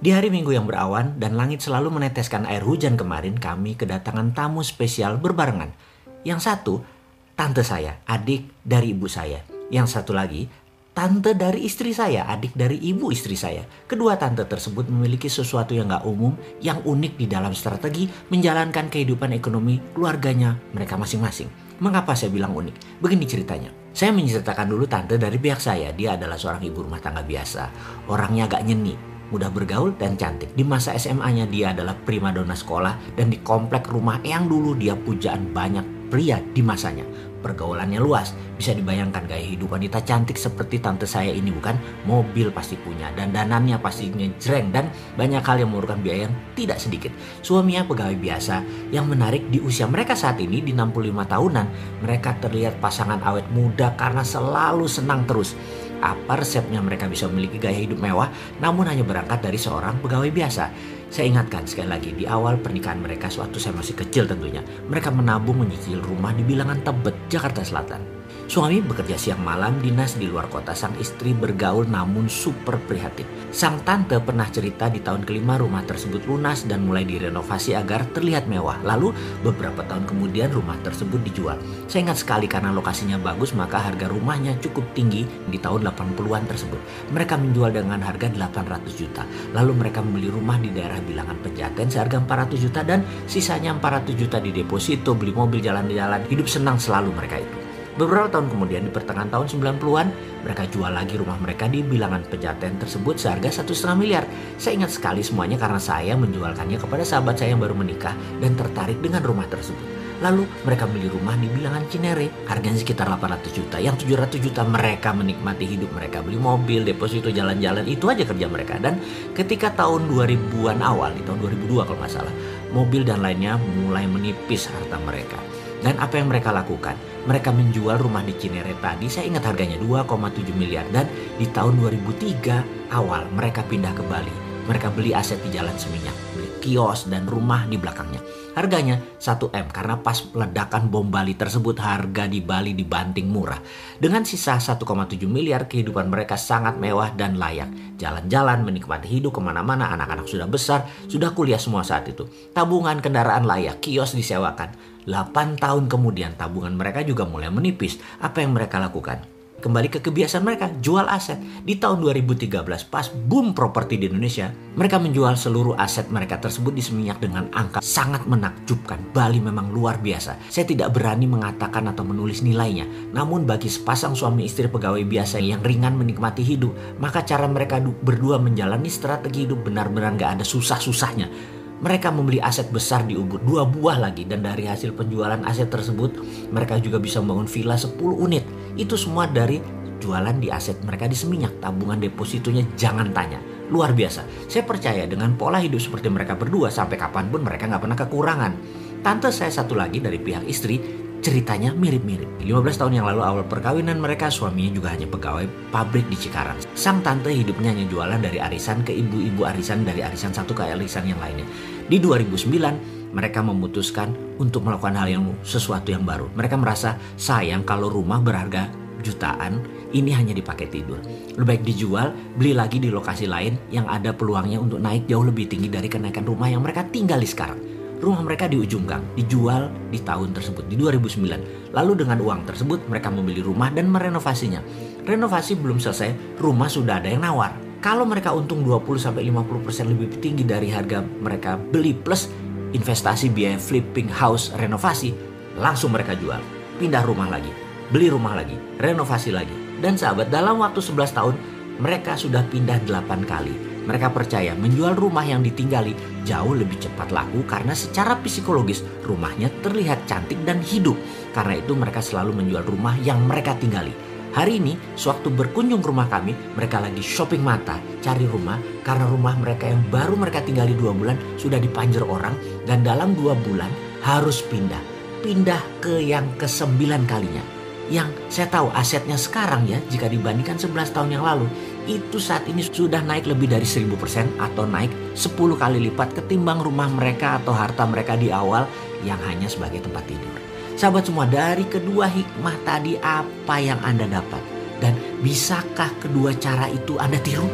Di hari Minggu yang berawan dan langit selalu meneteskan air hujan kemarin, kami kedatangan tamu spesial berbarengan. Yang satu, tante saya, adik dari ibu saya. Yang satu lagi, tante dari istri saya, adik dari ibu istri saya. Kedua tante tersebut memiliki sesuatu yang gak umum, yang unik di dalam strategi menjalankan kehidupan ekonomi keluarganya mereka masing-masing. Mengapa saya bilang unik? Begini ceritanya. Saya menceritakan dulu tante dari pihak saya. Dia adalah seorang ibu rumah tangga biasa. Orangnya agak nyeni, mudah bergaul dan cantik. Di masa SMA-nya dia adalah primadona sekolah dan di komplek rumah yang dulu dia pujaan banyak pria di masanya. Pergaulannya luas, bisa dibayangkan gaya hidup wanita cantik seperti tante saya ini bukan? Mobil pasti punya, dan danannya pasti ngejreng dan banyak hal yang memerlukan biaya yang tidak sedikit. Suaminya pegawai biasa, yang menarik di usia mereka saat ini di 65 tahunan, mereka terlihat pasangan awet muda karena selalu senang terus. Apa resepnya mereka bisa memiliki gaya hidup mewah namun hanya berangkat dari seorang pegawai biasa? Saya ingatkan sekali lagi di awal pernikahan mereka suatu saya masih kecil tentunya. Mereka menabung menyicil rumah di bilangan Tebet, Jakarta Selatan. Suami bekerja siang malam dinas di luar kota. Sang istri bergaul namun super prihatin. Sang tante pernah cerita di tahun kelima rumah tersebut lunas dan mulai direnovasi agar terlihat mewah. Lalu beberapa tahun kemudian rumah tersebut dijual. Saya ingat sekali karena lokasinya bagus maka harga rumahnya cukup tinggi di tahun 80-an tersebut. Mereka menjual dengan harga 800 juta. Lalu mereka membeli rumah di daerah bilangan Pejaten seharga 400 juta dan sisanya 400 juta di deposito, beli mobil jalan-jalan. Hidup senang selalu mereka itu. Beberapa tahun kemudian di pertengahan tahun 90-an, mereka jual lagi rumah mereka di bilangan pejaten tersebut seharga satu setengah miliar. Saya ingat sekali semuanya karena saya menjualkannya kepada sahabat saya yang baru menikah dan tertarik dengan rumah tersebut. Lalu mereka beli rumah di bilangan Cinere, harganya sekitar 800 juta. Yang 700 juta mereka menikmati hidup mereka, beli mobil, deposito jalan-jalan, itu aja kerja mereka. Dan ketika tahun 2000-an awal, di tahun 2002 kalau nggak salah, mobil dan lainnya mulai menipis harta mereka. Dan apa yang mereka lakukan? Mereka menjual rumah di Cinere tadi, saya ingat harganya 2,7 miliar. Dan di tahun 2003 awal mereka pindah ke Bali. Mereka beli aset di Jalan Seminyak, beli kios dan rumah di belakangnya. Harganya 1M karena pas ledakan bom Bali tersebut harga di Bali dibanting murah. Dengan sisa 1,7 miliar kehidupan mereka sangat mewah dan layak. Jalan-jalan, menikmati hidup ke mana-mana, anak-anak sudah besar, sudah kuliah semua saat itu. Tabungan kendaraan layak, kios disewakan. 8 tahun kemudian tabungan mereka juga mulai menipis. Apa yang mereka lakukan? Kembali ke kebiasaan mereka, jual aset. Di tahun 2013 pas boom properti di Indonesia, mereka menjual seluruh aset mereka tersebut di Seminyak dengan angka sangat menakjubkan. Bali memang luar biasa. Saya tidak berani mengatakan atau menulis nilainya. Namun bagi sepasang suami istri pegawai biasa yang ringan menikmati hidup, maka cara mereka berdua menjalani strategi hidup benar-benar gak ada susah-susahnya mereka membeli aset besar di Ubud, dua buah lagi. Dan dari hasil penjualan aset tersebut, mereka juga bisa membangun villa 10 unit. Itu semua dari jualan di aset mereka di Seminyak. Tabungan depositonya jangan tanya. Luar biasa. Saya percaya dengan pola hidup seperti mereka berdua, sampai kapan pun mereka nggak pernah kekurangan. Tante saya satu lagi dari pihak istri ceritanya mirip-mirip. 15 tahun yang lalu awal perkawinan mereka suaminya juga hanya pegawai pabrik di Cikarang. Sang tante hidupnya hanya jualan dari arisan ke ibu-ibu arisan dari arisan satu ke arisan yang lainnya. Di 2009 mereka memutuskan untuk melakukan hal yang sesuatu yang baru. Mereka merasa sayang kalau rumah berharga jutaan ini hanya dipakai tidur. Lebih baik dijual, beli lagi di lokasi lain yang ada peluangnya untuk naik jauh lebih tinggi dari kenaikan rumah yang mereka tinggali sekarang. Rumah mereka di ujung gang, dijual di tahun tersebut, di 2009. Lalu dengan uang tersebut mereka membeli rumah dan merenovasinya. Renovasi belum selesai, rumah sudah ada yang nawar. Kalau mereka untung 20-50% lebih tinggi dari harga mereka beli plus investasi biaya flipping house renovasi, langsung mereka jual. Pindah rumah lagi, beli rumah lagi, renovasi lagi. Dan sahabat dalam waktu 11 tahun mereka sudah pindah 8 kali mereka percaya menjual rumah yang ditinggali jauh lebih cepat laku karena secara psikologis rumahnya terlihat cantik dan hidup. Karena itu mereka selalu menjual rumah yang mereka tinggali. Hari ini, sewaktu berkunjung ke rumah kami, mereka lagi shopping mata, cari rumah, karena rumah mereka yang baru mereka tinggali dua bulan sudah dipanjer orang, dan dalam dua bulan harus pindah. Pindah ke yang kesembilan kalinya. Yang saya tahu asetnya sekarang ya, jika dibandingkan 11 tahun yang lalu, itu saat ini sudah naik lebih dari 1000% atau naik 10 kali lipat ketimbang rumah mereka atau harta mereka di awal yang hanya sebagai tempat tidur. Sahabat semua, dari kedua hikmah tadi apa yang Anda dapat? Dan bisakah kedua cara itu Anda tiru?